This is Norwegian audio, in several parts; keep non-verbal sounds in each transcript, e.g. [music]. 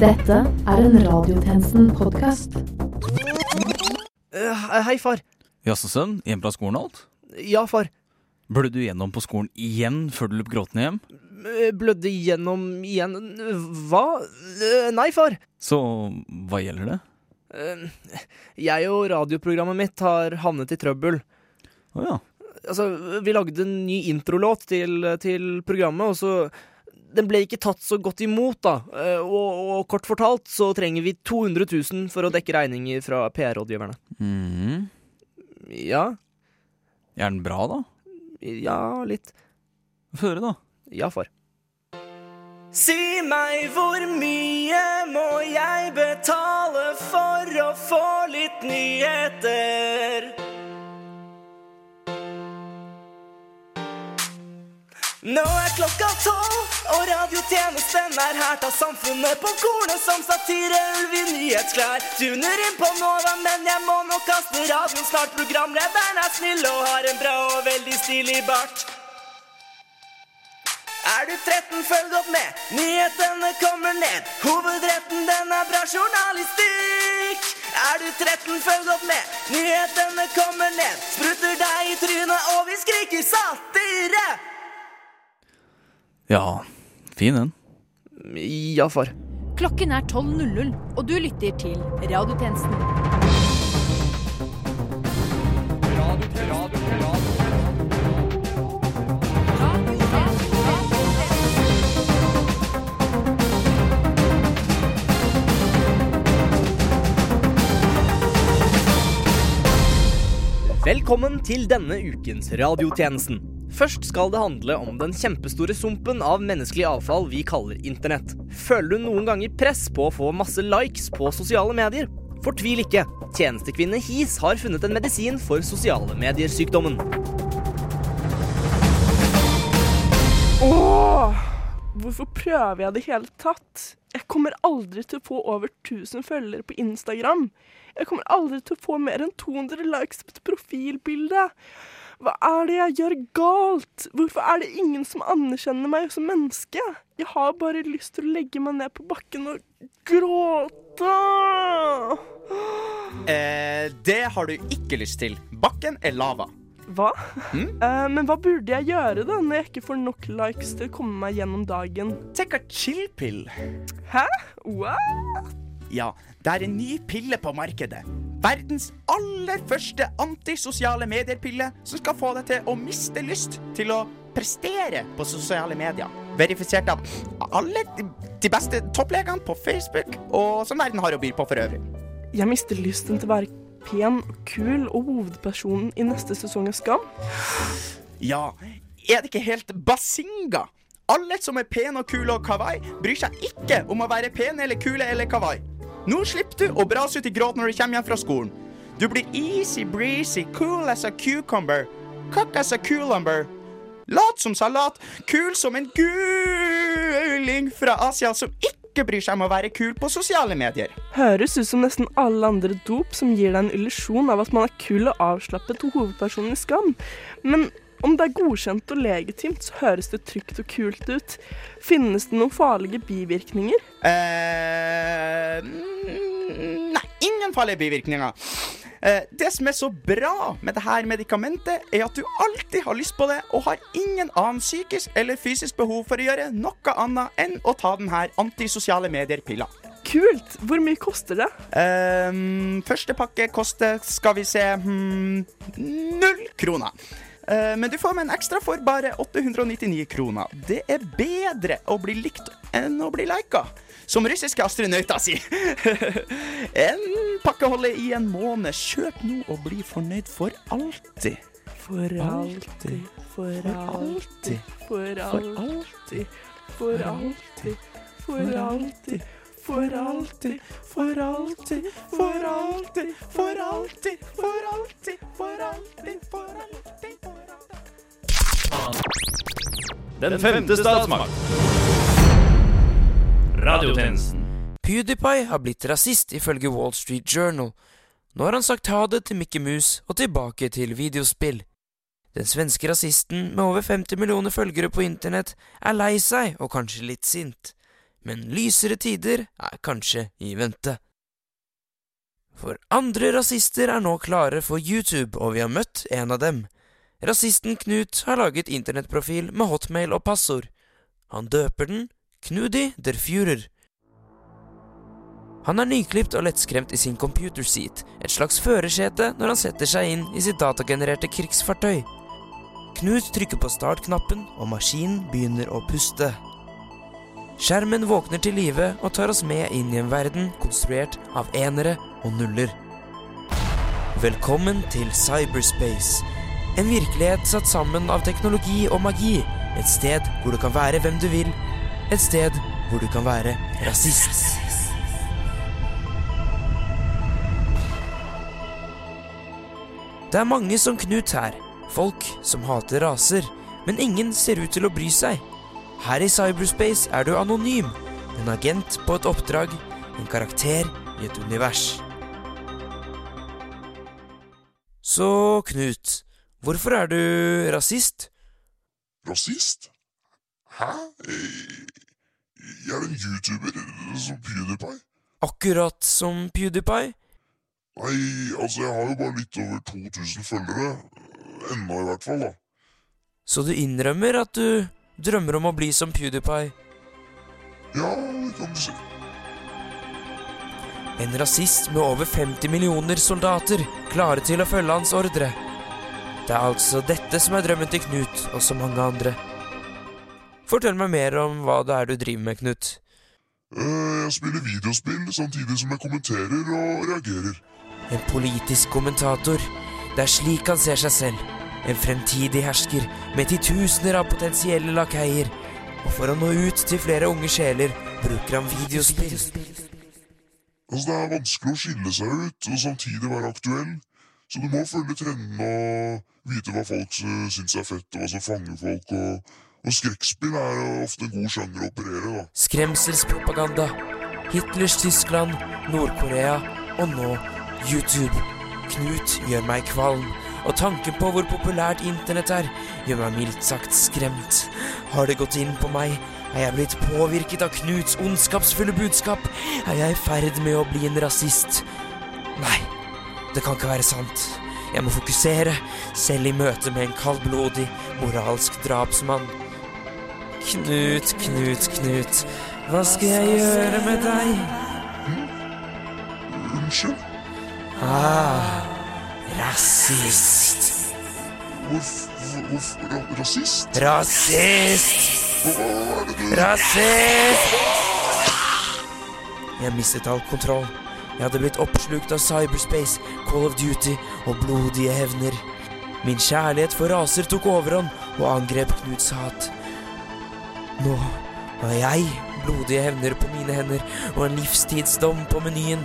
Dette er en Radiotjenesten-podkast. Uh, hei, far. Jaså, sønn? Hjem fra skolen og alt? Ja, far. Blødde du gjennom på skolen igjen før du løp gråtende hjem? Eh, Blødde gjennom igjen Hva? Eh, Nei, far. Så hva gjelder det? Eh, Jeg og radioprogrammet mitt har havnet i trøbbel. Å ja. Altså, vi lagde en ny introlåt til, til programmet, og så Den ble ikke tatt så godt imot, da. Eh, Og, og kort fortalt så trenger vi 200 000 for å dekke regninger fra PR-rådgiverne. Mm. Ja. Er den bra, da? Ja, litt. Få høre, da. Ja, far. Si meg hvor mye må jeg betale for å få litt nyheter? Nå er klokka tolv, og radiotjenesten er her. Ta samfunnet på kornet som satireulv i nyhetsklær. Tuner inn på Nova, men jeg må nok kaste radioen snart. Programlederen er snill og har en bra og veldig stilig bart. Er du 13, følg godt med. Nyhetene kommer ned. Hovedretten, den er bra journalistikk. Er du 13, følg godt med. Nyhetene kommer ned. Sprutter deg i trynet, og vi skriker satire. Ja, fin den. Ja, far. Klokken er 12.00, og du lytter til Radiotjenesten. Velkommen til denne ukens radiotjenesten. Først skal det handle om den kjempestore sumpen av menneskelig avfall vi kaller internett. Føler du noen ganger press på å få masse likes på sosiale medier? Fortvil ikke. Tjenestekvinne His har funnet en medisin for sosiale medier-sykdommen. Åh, hvorfor prøver jeg det hele tatt? Jeg kommer aldri til å få over 1000 følgere på Instagram. Jeg kommer aldri til å få mer enn 200 likes på et profilbilde. Hva er det jeg gjør galt? Hvorfor er det ingen som anerkjenner meg som menneske? Jeg har bare lyst til å legge meg ned på bakken og gråte. [gasps] Eh, det har du ikke lyst til. Bakken er lava. Hva? Eh, men hva burde jeg gjøre da, når jeg ikke får nok likes til å komme meg gjennom dagen? Take a chill pill. Hæ? What? Ja, det er en ny pille på markedet. Verdens aller første antisosiale medier-pille som skal få deg til å miste lyst til å prestere på sosiale medier. Verifisert av alle de- beste topplegene på Facebook, og som verden har å by på for øvrig. Jeg mister lysten til å være pen og kul og hovedpersonen i neste sesong av Skam. Ja, er det ikke helt basinga? Alle som er pene og kule og kawaii, bryr seg ikke om å være pene eller kule eller kawaii. Nå slipper du å brase ut i gråt når du kommer hjem fra skolen. Du blir easy breezy, cool as a cucumber, cock as a cucumber. Lat som salat, kul som en guling fra Asia som ikke bryr seg om å være kul på sosiale medier. Høres ut som nesten alle andre dop som gir deg en illusjon av at man er kul og avslappet og hovedpersonen i Skam. Men om det er godkjent og legitimt, så høres det trygt og kult ut. Finnes det noen farlige bivirkninger? Eh, mm, nei, ingen farlige bivirkninger. Eh, det som er så bra med dette medikamentet, er at du alltid har lyst på det, og har ingen annen psykisk eller fysisk behov for å gjøre noe annet enn å ta denne antisosiale medier-pilla. Kult! Hvor mye koster det? Eh, første pakke koster, skal vi se, hmm, null kroner. Eh, Men du får med en ekstra for bare 899 kroner. Det er bedre å bli likt enn å bli lika. Som russiske astronauter sier. [laughs] en pakkeholde i en måned. Kjøp nå og bli fornøyd for alltid. For alltid, for alltid, for alltid, for alltid, for alltid. For alltid, for alltid, for alltid, for alltid, for alltid, for alltid, for alltid, for alltid. Den femte statsmakt. Radiotjenesten. PewDiePie har blitt rasist ifølge Wall Street Journal. Nå har han sagt ha det til Mickey Mouse og tilbake til videospill. Den svenske rasisten med over 50 millioner følgere på internett er lei seg og kanskje litt sint. Men lysere tider er kanskje i vente. For andre rasister er nå klare for YouTube, og vi har møtt en av dem. Rasisten Knut har laget internettprofil med hotmail og passord. Han døper den Knudi der Führer. Han er nyklipt og lettskremt i sin computer seat, et slags førersete når han setter seg inn i sitt datagenererte krigsfartøy. Knut trykker på startknappen, og maskinen begynner å puste. Skjermen våkner til live og tar oss med inn i en verden konstruert av enere og nuller. Velkommen til cyberspace. En virkelighet satt sammen av teknologi og magi. Et sted hvor du kan være hvem du vil. Et sted hvor du kan være rasist. Det er mange som Knut her. Folk som hater raser. Men ingen ser ut til å bry seg. Her i cyberspace er du anonym. En agent på et oppdrag. En karakter i et univers. Så, Knut, hvorfor er du rasist? Rasist? Hæ? Jeg er en YouTuber som PewDiePie. Akkurat som PewDiePie? Nei, altså, jeg har jo bare litt over 2000 følgere. Ennå, i hvert fall, da. Så du innrømmer at du drømmer om å bli som PewDiePie? Ja, det kan du si. En rasist med over 50 millioner soldater klare til å følge hans ordre. Det er altså dette som er drømmen til Knut og så mange andre. Fortell meg mer om hva det er du driver med, Knut. Eh, Jeg spiller videospill samtidig som jeg kommenterer og reagerer. En politisk kommentator. Det er slik han ser seg selv. En fremtidig hersker med titusener av potensielle lakeier. Og for å nå ut til flere unge sjeler bruker han videospill. Altså, Det er vanskelig å skille seg ut og samtidig være aktuell. Så du må følge trendene og vite hva folk syns er fett, og hva som fanger folk. Og, og skrekkspill er ofte en god sjanger å operere, da. Skremselspropaganda. Hitlers Tyskland, Nord-Korea og nå YouTube. Knut gjør meg kvalm, og tanken på hvor populært internett er, gjør meg mildt sagt skremt. Har det gått inn på meg? Er jeg blitt påvirket av Knuts ondskapsfulle budskap? Er jeg i ferd med å bli en rasist? Nei, det kan ikke være sant. Jeg må fokusere, selv i møte med en kaldblodig, moralsk drapsmann. Knut, Knut, Knut. Hva skal jeg gjøre med deg? Unnskyld? Ah, rasist. Rasist? Rasist! Rasist! Jeg mistet all kontroll. Jeg hadde blitt oppslukt av cyberspace, Call of Duty og blodige hevner. Min kjærlighet for raser tok overhånd og angrep Knuts hat. Nå har jeg blodige hevner på mine hender og en livstidsdom på menyen.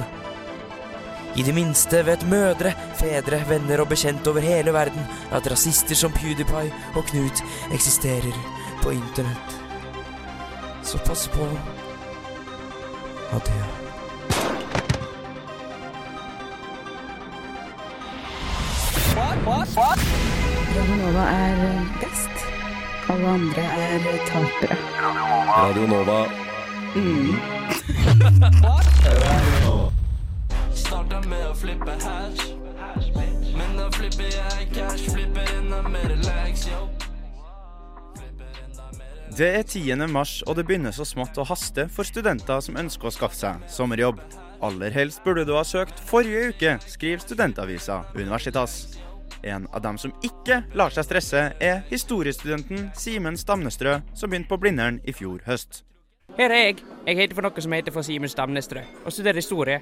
I det minste vet mødre, fedre, venner og bekjente over hele verden at rasister som PewDiePie og Knut eksisterer på internett. Så pass på. Adjø. Radio Nova er best. Alle andre er tapere. Radio Nova. [laughs] [laughs] Med å flippe hash. Men da flipper jeg cash, flipper enda mer lags, yo. Det er 10. mars, og det begynner så smått å haste for studenter som ønsker å skaffe seg sommerjobb. Aller helst burde du ha søkt forrige uke, skriver studentavisa Universitas. En av dem som ikke lar seg stresse, er historiestudenten Simen Stamnestrø, som begynte på Blindern i fjor høst. Her er jeg. Jeg heter for noe som heter for Simen Stamnestrø, og studerer historie.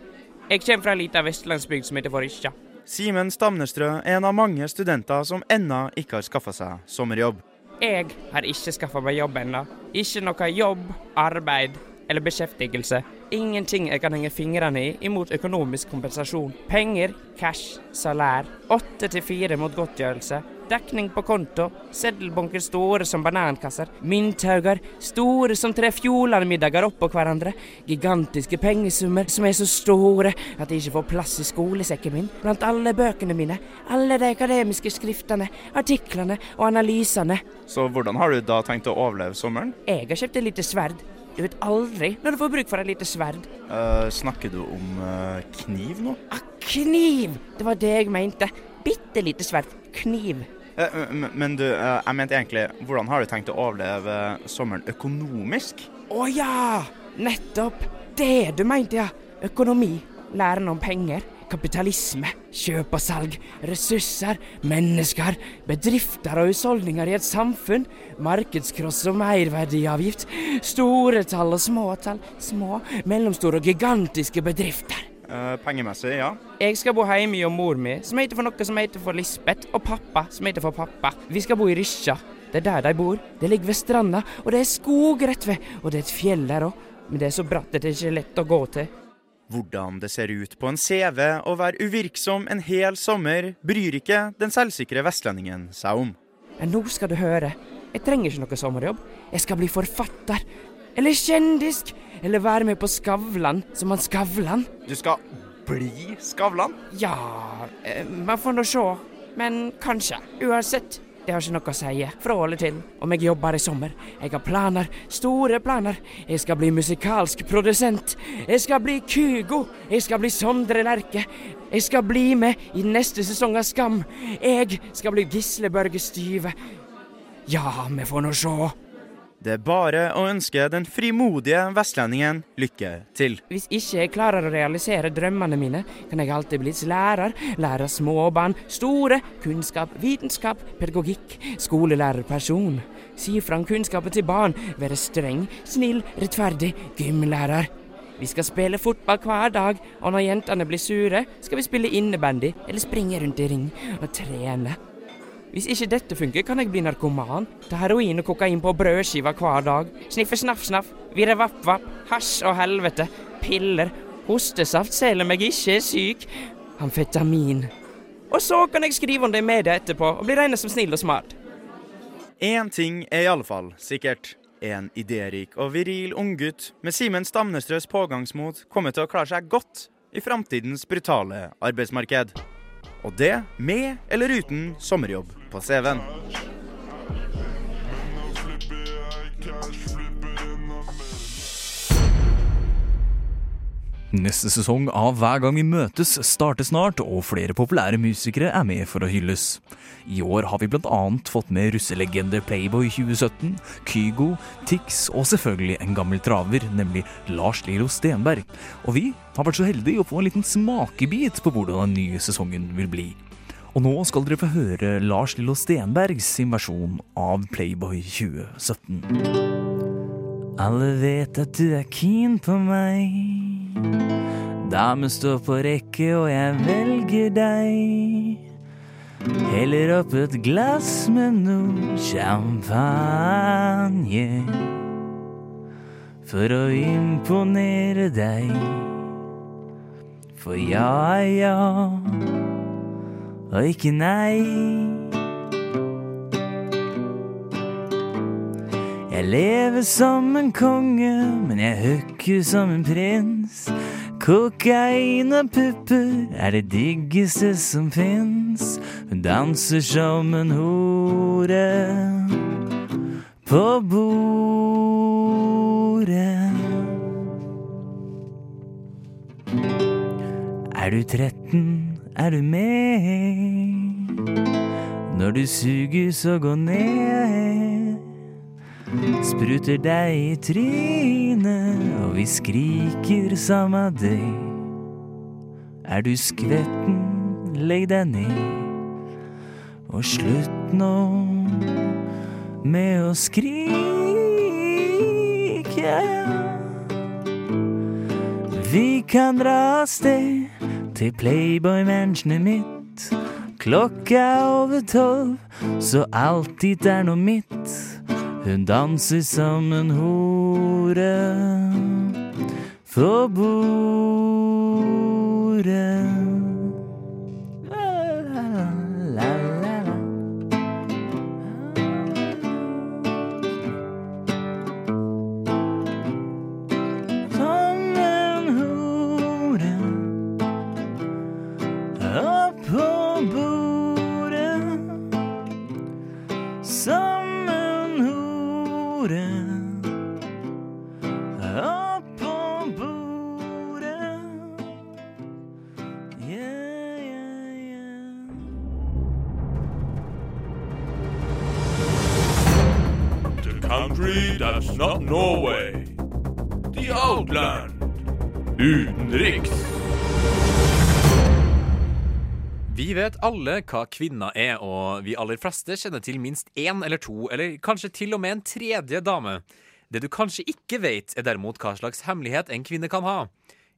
Jeg kommer fra ei lita vestlandsbygd som heter Forisja. Simen Stamnestrø er en av mange studenter som ennå ikke har skaffa seg sommerjobb. Jeg har ikke skaffa meg jobb ennå. Ikke noe jobb, arbeid eller beskjeftigelse. Ingenting jeg kan henge fingrene i imot økonomisk kompensasjon. Penger, cash, salær. Åtte til fire mot godtgjørelse. Dekning på konto. Seddelbunker store som banankasser. Mynthauger store som tre Fjordland-middager oppå hverandre. Gigantiske pengesummer som er så store at de ikke får plass i skolesekken min. Blant alle bøkene mine. Alle de akademiske skriftene, artiklene og analysene. Så hvordan har du da tenkt å overleve sommeren? Jeg har kjøpt et lite sverd Du vet aldri når du får bruk for et lite sverd. Eh, snakker du om uh, kniv nå? Ah, Kniv! Det var det jeg mente. Bitte lite sverd. Kniv. Uh, men du, jeg mente egentlig Hvordan har du tenkt å overleve sommeren økonomisk? Å ja! Nettopp. Det du mente, ja. Økonomi. Læren om penger. Kapitalisme. Kjøp og salg. Ressurser. Mennesker. Bedrifter og husholdninger i et samfunn. Markedskross og merverdiavgift. Store tall og små tall. Små, mellomstore og gigantiske bedrifter. Uh, pengemessig, ja. Jeg skal bo hjemme hos mor mi, som heter for noe som heter for Lisbeth, og pappa, som heter for pappa. Vi skal bo i Rysja. Det er der de bor. Det ligger ved stranda, og det er skog rett ved, og det er et fjell der òg. Men det er så bratt at det ikke er lett å gå til. Hvordan det ser ut på en CV å være uvirksom en hel sommer, bryr ikke den selvsikre vestlendingen seg om. Men nå skal du høre. Jeg trenger ikke noe sommerjobb. Jeg skal bli forfatter. Eller kjendis. Eller være med på Skavlan, som han Skavlan. Du skal bli Skavlan? Ja eh, Man får nå se. Men kanskje. Uansett. Det har ikke noe å si. Fra eller til. Om jeg jobber i sommer. Jeg har planer. Store planer. Jeg skal bli musikalsk produsent. Jeg skal bli Kygo. Jeg skal bli Sondre Lerche. Jeg skal bli med i neste sesong av Skam. Jeg skal bli Gisle Børge Styve. Ja, vi får nå se. Det er bare å ønske den frimodige vestlendingen lykke til. Hvis ikke jeg klarer å realisere drømmene mine, kan jeg alltid bli lærer. Lære småbarn store. Kunnskap, vitenskap, pedagogikk. Skolelærerperson. Si fra om kunnskapen til barn. Være streng, snill, rettferdig. Gymlærer. Vi skal spille fotball hver dag, og når jentene blir sure, skal vi spille innebandy eller springe rundt i ring og trene. Hvis ikke dette funker, kan jeg bli narkoman. Ta heroin og kokain på brødskiva hver dag. Sniffe snaff-snaff. Virre vapp-vapp. Hasj og helvete. Piller. Hostesaft selv om jeg ikke er syk. Amfetamin. Og så kan jeg skrive om det i media etterpå og bli regnet som snill og smart. Én ting er i alle fall sikkert. En idérik og viril unggutt med Simen Stamnestrøs pågangsmot kommer til å klare seg godt i framtidens brutale arbeidsmarked. Og det med eller uten sommerjobb på CV-en. Neste sesong av Hver gang vi møtes starter snart, og flere populære musikere er med for å hylles. I år har vi annet fått med russelegende Playboy 2017, Kygo, Tix og selvfølgelig en gammel traver, nemlig Lars Lilo Stenberg. Og vi har vært så heldige å få en liten smakebit på hvordan den nye sesongen vil bli. Og nå skal dere få høre Lars Lillo Stenbergs versjon av Playboy 2017. Alle vet at du er keen på meg. Damen står på rekke, og jeg velger deg. Heller opp et glass med noe champagne. For å imponere deg. For ja er ja, og ikke nei. Jeg lever som en konge, men jeg hooker som en prins. Kokain og pupper er det diggeste som fins. Hun danser som en hore på bordet. Er du 13, er du med? Når du suger, så gå ned. Spruter deg i trynet, og vi skriker samme deg. Er du skvetten, legg deg ned. Og slutt nå med å skrike. Vi kan dra av sted til Playboy-menneskene mitt. Klokka er over tolv, så alltid er noe mitt. Hun danser som en hore for bordet. Utenriks. Vi vet alle hva kvinner er, og vi aller fleste kjenner til minst én eller to, eller kanskje til og med en tredje dame. Det du kanskje ikke vet, er derimot hva slags hemmelighet en kvinne kan ha.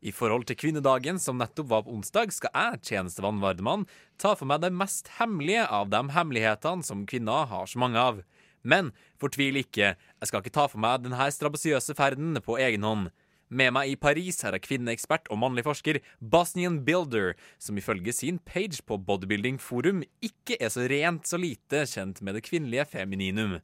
I forhold til kvinnedagen, som nettopp var på onsdag, skal jeg, tjenestemann Vardemann, ta for meg det mest hemmelige av de hemmelighetene som kvinner har så mange av. Men fortvil ikke, jeg skal ikke ta for meg denne strabasiøse ferden på egen hånd. Med meg i Paris her er kvinneekspert og mannlig forsker Bosnian Builder, som ifølge sin page på Bodybuilding Forum ikke er så rent så lite kjent med det kvinnelige femininum.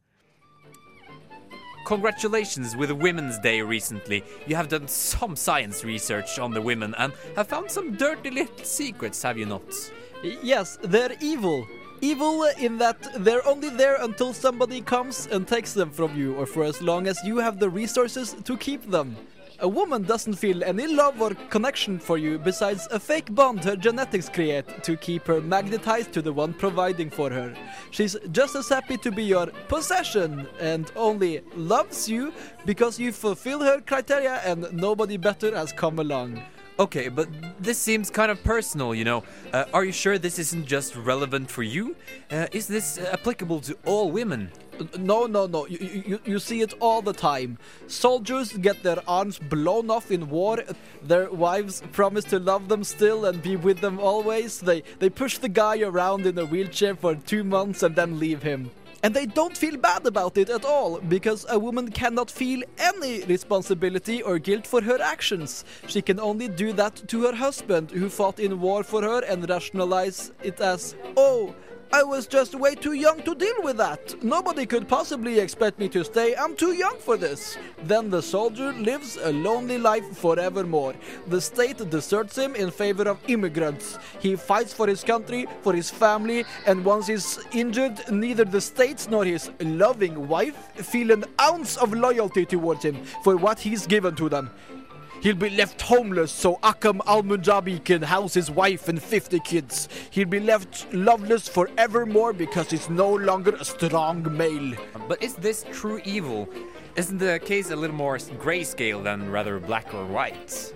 Congratulations with Women's Day recently. You have done some science research on the women and have found some dirty little secrets, have you not? Yes, they're evil. Evil in that they're only there until somebody comes and takes them from you, or for as long as you have the resources to keep them. A woman doesn't feel any love or connection for you besides a fake bond her genetics create to keep her magnetized to the one providing for her. She's just as happy to be your possession and only loves you because you fulfill her criteria and nobody better has come along. Okay, but this seems kind of personal, you know. Uh, are you sure this isn't just relevant for you? Uh, is this applicable to all women? No, no, no. You, you, you see it all the time. Soldiers get their arms blown off in war. Their wives promise to love them still and be with them always. They, they push the guy around in a wheelchair for two months and then leave him. And they don't feel bad about it at all, because a woman cannot feel any responsibility or guilt for her actions. She can only do that to her husband, who fought in war for her, and rationalize it as, oh, I was just way too young to deal with that. Nobody could possibly expect me to stay. I'm too young for this. Then the soldier lives a lonely life forevermore. The state deserts him in favor of immigrants. He fights for his country, for his family, and once he's injured, neither the state nor his loving wife feel an ounce of loyalty towards him for what he's given to them. He'll be left homeless so Akam al Munjabi can house his wife and 50 kids. He'll be left loveless forevermore because he's no longer a strong male. But is this true evil? Isn't the case a little more grayscale than rather black or white?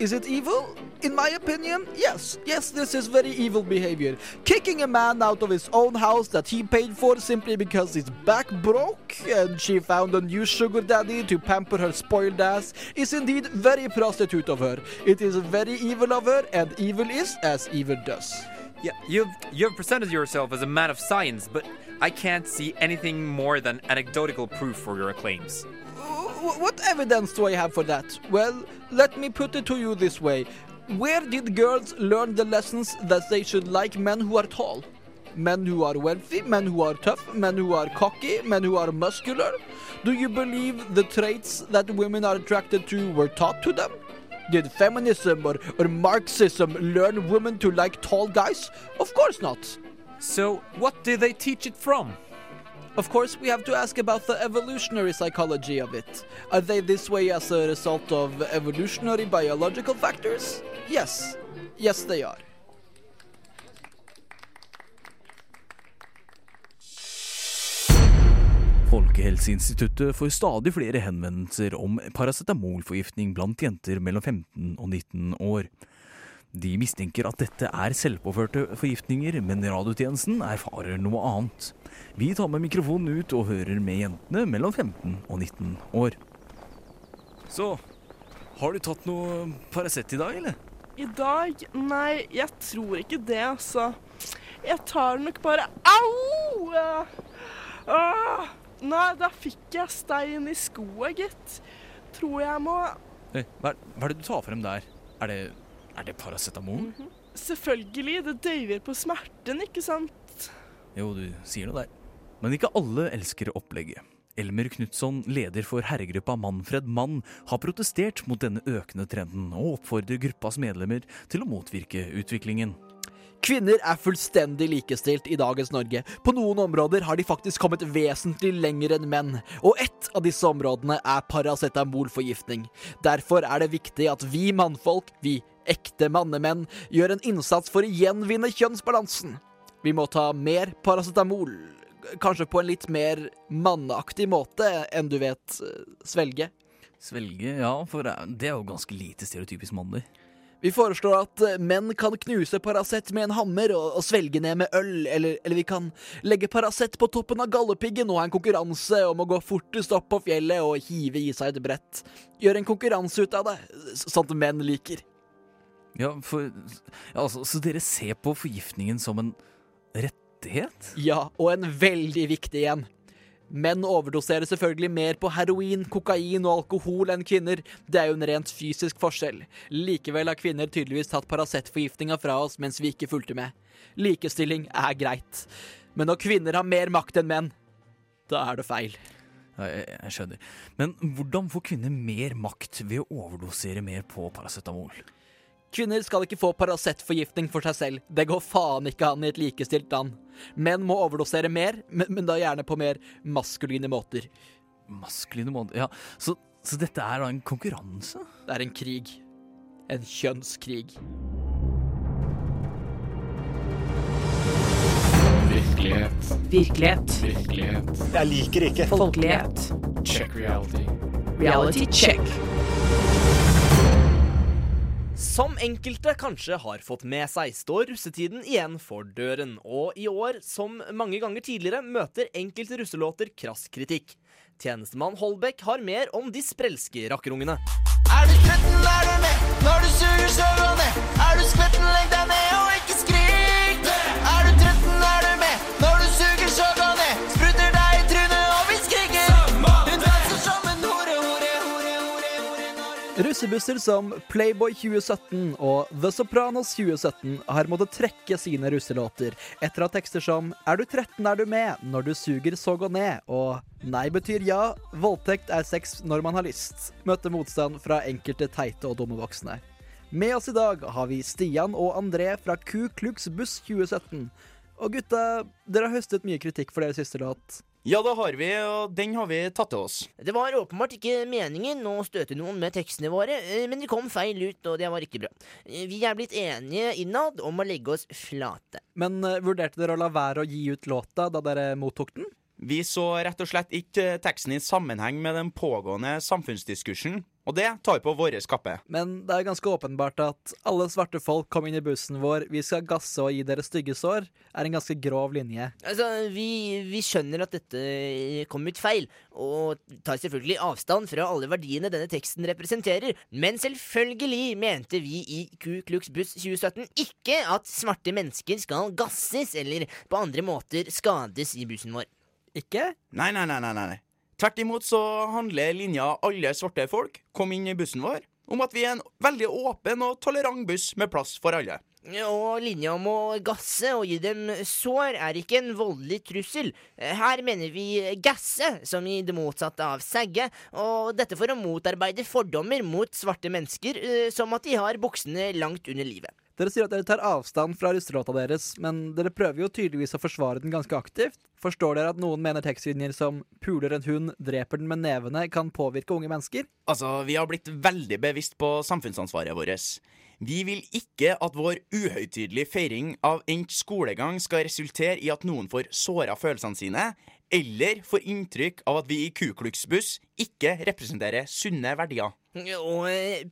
Is it evil? In my opinion, yes. Yes, this is very evil behavior. Kicking a man out of his own house that he paid for simply because his back broke and she found a new sugar daddy to pamper her spoiled ass is indeed very prostitute of her. It is very evil of her, and evil is as evil does. Yeah, you've you've presented yourself as a man of science, but I can't see anything more than anecdotal proof for your claims. What evidence do I have for that? Well, let me put it to you this way. Where did girls learn the lessons that they should like men who are tall? Men who are wealthy, men who are tough, men who are cocky, men who are muscular? Do you believe the traits that women are attracted to were taught to them? Did feminism or, or Marxism learn women to like tall guys? Of course not. So, what do they teach it from? Of course, we have to ask about the evolutionary psychology of it. Are they this way as a result of evolutionary biological factors? Yes. Yes, they are. Folkehelseinstituttet får stadig flere henvendelser om paracetamolforgiftning blant jenter mellom 15 og 19 år. De mistenker at dette er selvpåførte forgiftninger, men radiotjenesten erfarer noe annet. Vi tar med mikrofonen ut og hører med jentene mellom 15 og 19 år. Så, har du tatt noe Paracet i dag, eller? I dag? Nei, jeg tror ikke det, altså. Jeg tar nok bare Au! Ah, nei, da fikk jeg stein i skoa, gitt. Tror jeg må hva, hva er det du tar frem der? Er det, er det paracetamol? Selvfølgelig, det døyver på smerten, ikke sant? Jo, du sier noe der. Men ikke alle elsker opplegget. Elmer Knutson, leder for herregruppa Manfred Mann, har protestert mot denne økende trenden og oppfordrer gruppas medlemmer til å motvirke utviklingen. Kvinner er fullstendig likestilt i dagens Norge. På noen områder har de faktisk kommet vesentlig lenger enn menn, og ett av disse områdene er paracetamolforgiftning. Derfor er det viktig at vi mannfolk, vi ekte mannemenn, gjør en innsats for å gjenvinne kjønnsbalansen. Vi må ta mer paracetamol. kanskje på en litt mer manneaktig måte enn du vet svelge. Svelge, ja, for det er jo ganske lite stereotypisk mannlig. Vi foreslår at eh, menn kan knuse Paracet med en hammer og, og svelge ned med øl, eller, eller vi kan legge Paracet på toppen av Galdhøpiggen og ha en konkurranse om å gå fortest opp på fjellet og hive i seg et brett. Gjøre en konkurranse ut av det, sånt menn liker. Ja, for altså, Så dere ser på forgiftningen som en rettighet? Ja, og en veldig viktig en. Menn overdoserer selvfølgelig mer på heroin, kokain og alkohol enn kvinner. Det er jo en rent fysisk forskjell. Likevel har kvinner tydeligvis tatt Paracet-forgiftninga fra oss mens vi ikke fulgte med. Likestilling er greit. Men når kvinner har mer makt enn menn, da er det feil. Ja, jeg, jeg skjønner. Men hvordan får kvinner mer makt ved å overdosere mer på paracetamol? Kvinner skal ikke få Paracet-forgiftning for seg selv. Det går faen ikke an i et likestilt land. Menn må overdosere mer, men, men da gjerne på mer maskuline måter. Maskuline måter, ja. Så, så dette er da en konkurranse? Det er en krig. En kjønnskrig. Virkelighet. Virkelighet. Virkelighet. Jeg liker ikke. Folkelighet. Check reality. Reality check. Som enkelte kanskje har fått med seg, står russetiden igjen for døren. Og i år, som mange ganger tidligere, møter enkelte russelåter krass kritikk. Tjenestemann Holbæk har mer om de sprelske rakkerungene. Er du skvetten, er du med? Når du suger, så gå ned. Er du skvetten, legg deg ned Russebusser som Playboy 2017 og The Sopranos 2017 har måttet trekke sine russelåter etter at tekster som Er du 13, er du med. Når du suger, så gå ned. Og Nei betyr ja. Voldtekt er sex når man har lyst. Møtte motstand fra enkelte teite og dumme voksne. Med oss i dag har vi Stian og André fra Ku Klux Buss 2017. Og gutta, dere har høstet mye kritikk for deres siste låt. Ja, det har vi, og den har vi tatt til oss. Det var åpenbart ikke meningen å støte noen med tekstene våre, eh, men de kom feil ut, og det var ikke bra. Eh, Vi er blitt enige innad om å legge oss flate. Men eh, vurderte dere å la være å gi ut låta da dere mottok den? Vi så rett og slett ikke teksten i sammenheng med den pågående samfunnsdiskursen, og det tar på vår kappe. Men det er ganske åpenbart at alle svarte folk kom inn i bussen vår, vi skal gasse og gi dere stygge sår, er en ganske grov linje. Altså, vi, vi skjønner at dette kom ut feil, og tar selvfølgelig avstand fra alle verdiene denne teksten representerer, men selvfølgelig mente vi i Ku Klux Buss 2017 ikke at svarte mennesker skal gasses eller på andre måter skades i bussen vår. Ikke? Nei, nei, nei, nei, nei. Tvert imot så handler linja Alle svarte folk kom inn i bussen vår om at vi er en veldig åpen og tolerant buss med plass for alle. Og linja om å gasse og gi dem sår er ikke en voldelig trussel. Her mener vi gasse, som i det motsatte av sagge, og dette for å motarbeide fordommer mot svarte mennesker, eh, som at de har buksene langt under livet. Dere sier at dere tar avstand fra russelåta deres, men dere prøver jo tydeligvis å forsvare den ganske aktivt. Forstår dere at noen mener tekstlinjer som 'puler en hund, dreper den med nevene' kan påvirke unge mennesker? Altså, vi har blitt veldig bevisst på samfunnsansvaret vårt. Vi vil ikke at vår uhøytidelige feiring av endt skolegang skal resultere i at noen får såra følelsene sine, eller får inntrykk av at vi i Ku Klux Buss ikke representerer sunne verdier. Å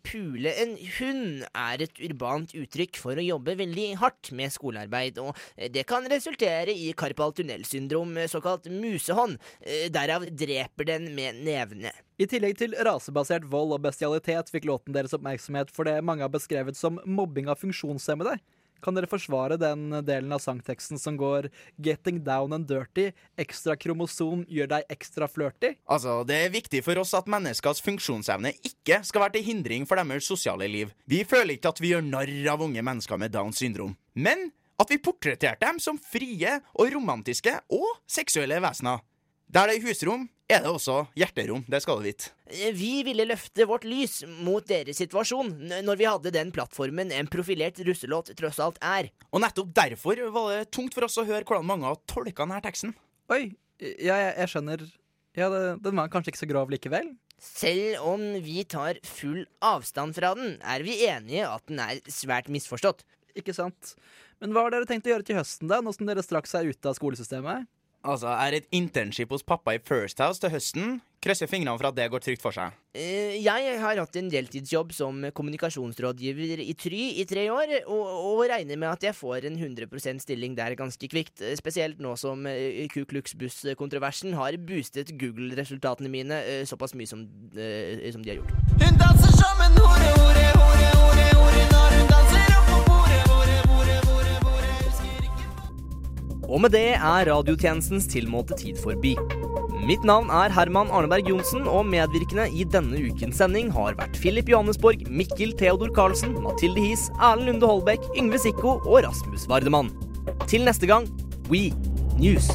pule en hund er et urbant uttrykk for å jobbe veldig hardt med skolearbeid, og det kan resultere i karpal tunnelsyndrom, såkalt musehånd. Eh, Derav dreper den med nevene. I tillegg til rasebasert vold og bestialitet fikk låten deres oppmerksomhet for det mange har beskrevet som mobbing av funksjonshemmede. Kan dere forsvare den delen av sangteksten som går 'Getting down and dirty', ekstra kromosom gjør deg ekstra flørty? Altså, Det er viktig for oss at menneskers funksjonsevne ikke skal være til hindring for deres sosiale liv. Vi føler ikke at vi gjør narr av unge mennesker med Downs syndrom, men at vi portretterte dem som frie og romantiske og seksuelle vesener. Der det er husrom, er det også hjerterom, det skal du vite. Eh, Vi ville løfte vårt lys mot deres situasjon, når vi hadde den plattformen en profilert russelåt tross alt er. Og nettopp derfor var det tungt for oss å høre hvordan mange har tolka denne teksten. Oi, ja, jeg, jeg skjønner. Ja, det, den var kanskje ikke så grov likevel? Selv om vi tar full avstand fra den, er vi enige at den er svært misforstått. Ikke sant. Men hva har dere tenkt å gjøre til høsten, da, nå som dere straks er ute av skolesystemet? Altså, er et internship hos pappa i First House til høsten. Krysser fingrene for at det går trygt for seg. Eh, Jeg har hatt en deltidsjobb som kommunikasjonsrådgiver i Try i tre år, og, og regner med at jeg får en 100% stilling der ganske kvikt. Spesielt nå som eh, Ku Klux Buss-kontroversen har boostet Google-resultatene mine eh, såpass mye som, som de har gjort. Hun danser som en hore, hore, hore, hore Og med det er radiotjenestens tilmålte tid forbi. Mitt navn er Herman Arneberg Johnsen, og medvirkende i denne ukens sending har vært Filip Johannesborg, Mikkel Theodor Karlsen, Mathilde His, Erlend Lunde Holbæk, Yngve Sikko og Rasmus Vardemann. Til neste gang, We News.